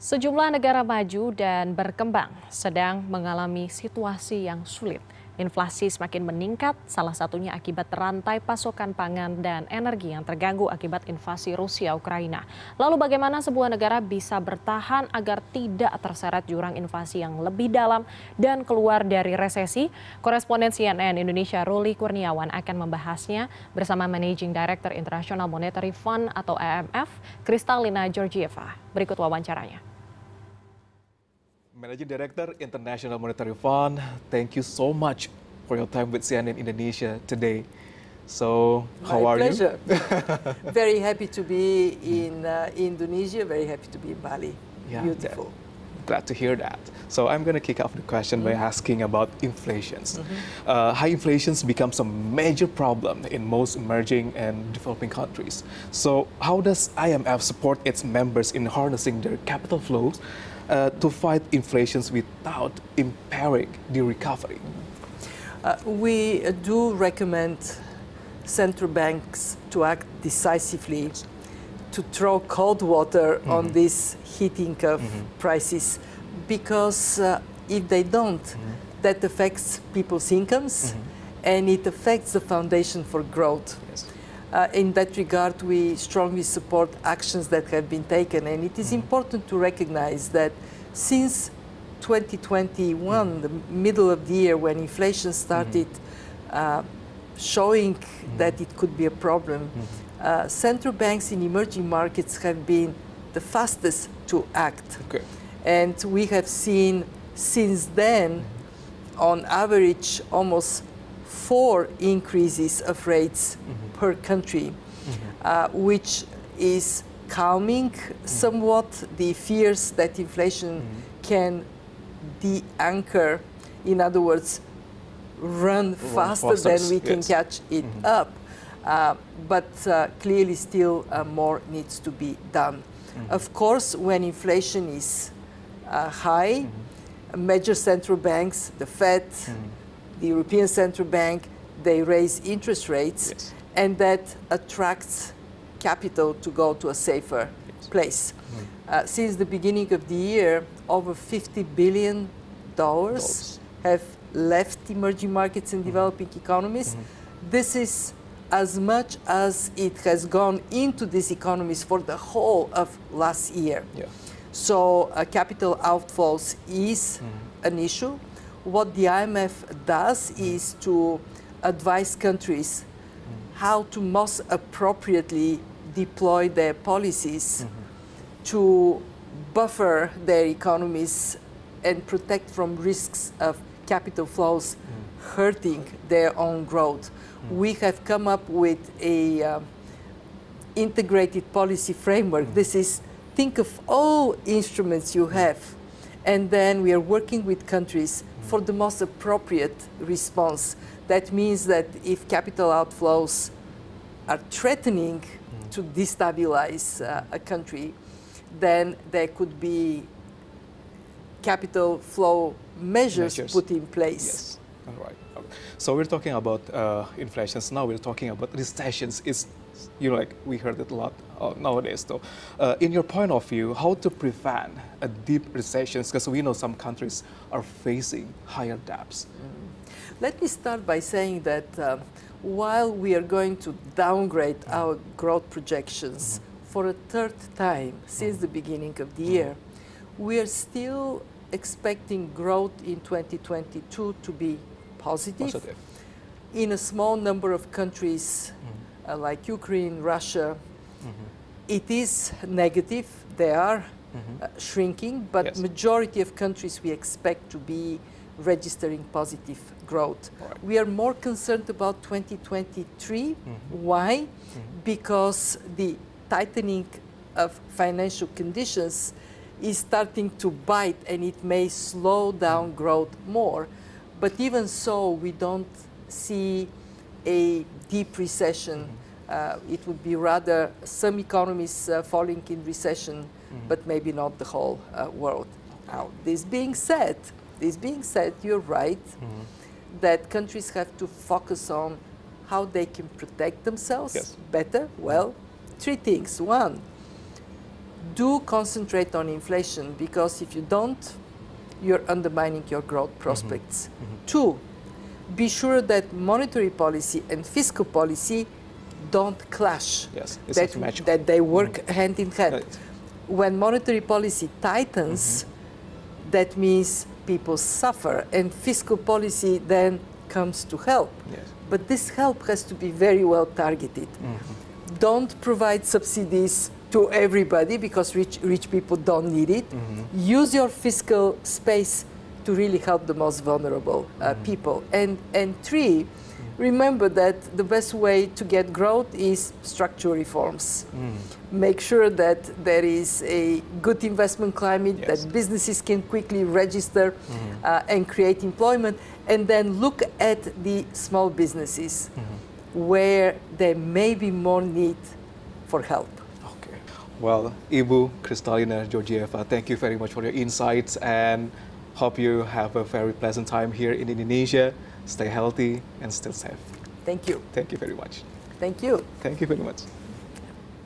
Sejumlah negara maju dan berkembang sedang mengalami situasi yang sulit. Inflasi semakin meningkat, salah satunya akibat rantai pasokan pangan dan energi yang terganggu akibat invasi Rusia-Ukraina. Lalu bagaimana sebuah negara bisa bertahan agar tidak terseret jurang invasi yang lebih dalam dan keluar dari resesi? Koresponden CNN Indonesia Ruli Kurniawan akan membahasnya bersama Managing Director International Monetary Fund atau IMF, Kristalina Georgieva. Berikut wawancaranya. Managing Director International Monetary Fund, thank you so much for your time with CNN Indonesia today. So, how My are pleasure. you? very happy to be in uh, Indonesia, very happy to be in Bali. Yeah, Beautiful. Glad to hear that. So I'm going to kick off the question by asking about inflations. Mm-hmm. Uh, high inflations becomes a major problem in most emerging and developing countries. So how does IMF support its members in harnessing their capital flows uh, to fight inflations without impairing the recovery? Uh, we do recommend central banks to act decisively to throw cold water on this heating of prices because uh, if they don't, that affects people's incomes and it affects the foundation for growth. Yes. Uh, in that regard, we strongly support actions that have been taken, and it is important to recognize that since 2021, the middle of the year, when inflation started uh, showing that it could be a problem, uh, central banks in emerging markets have been the fastest to act. Okay. And we have seen since then, on average, almost four increases of rates per country, uh, which is calming somewhat the fears that inflation can de anchor. In other words, run faster faster, than we can catch it up. Uh, but uh, clearly, still uh, more needs to be done. Of course, when inflation is uh, high, major central banks, the Fed, the European Central Bank, they raise interest rates, Yes. and that attracts capital to go to a safer place. Uh, since the beginning of the year, over 50 billion dollars have left emerging markets and developing economies. This is as much as it has gone into these economies for the whole of last year. Yeah. So uh, capital outflows is an issue. What the IMF does is to advise countries how to most appropriately deploy their policies mm-hmm. to buffer their economies and protect from risks of capital flows mm. hurting their own growth. Mm. We have come up with a um, integrated policy framework. Mm. This is think of all instruments you have, and then we are working with countries for the most appropriate response. That means that if capital outflows are threatening to destabilize uh, a country, then there could be capital flow measures, Measures. put in place. Yes. All right. So we're talking about uh, inflations now. We're talking about recessions. It's you know like we heard it a lot uh, nowadays. So, uh, in your point of view, how to prevent a deep recessions? Because we know some countries are facing higher debts. Let me start by saying that um, while we are going to downgrade our growth projections for a third time since the beginning of the year, we are still expecting growth in 2022 to be positive. Positive. In a small number of countries mm-hmm. uh, like Ukraine, Russia, mm-hmm. it is negative. They are uh, mm-hmm. shrinking, but Yes. majority of countries we expect to be registering positive growth. Right. We are more concerned about 2023. Why? Because the tightening of financial conditions is starting to bite and it may slow down growth more. But even so, we don't see a deep recession. Uh, it would be rather some economies uh, falling in recession, but maybe not the whole uh, world. Now, this being said, this being said, you're right that countries have to focus on how they can protect themselves Yes. better. Well, three things. One, do concentrate on inflation because if you don't, you're undermining your growth mm-hmm. prospects. Mm-hmm. Two, be sure that monetary policy and fiscal policy don't clash. Yes, it's that, that they mm-hmm. work hand in hand. Right. When monetary policy tightens, that means people suffer, and fiscal policy then comes to help. Yes. But this help has to be very well targeted. Don't provide subsidies to everybody because rich, rich people don't need it. Mm-hmm. Use your fiscal space to really help the most vulnerable uh, mm-hmm. people. And, and three, mm-hmm. remember that the best way to get growth is structural reforms. Make sure that there is a good investment climate, Yes. that businesses can quickly register uh, and create employment, and then look at the small businesses where there may be more need for help. Well, Ibu Kristalina Georgieva, thank you very much for your insights and hope you have a very pleasant time here in Indonesia. Stay healthy and stay safe. Thank you. Thank you very much. Thank you. Thank you very much.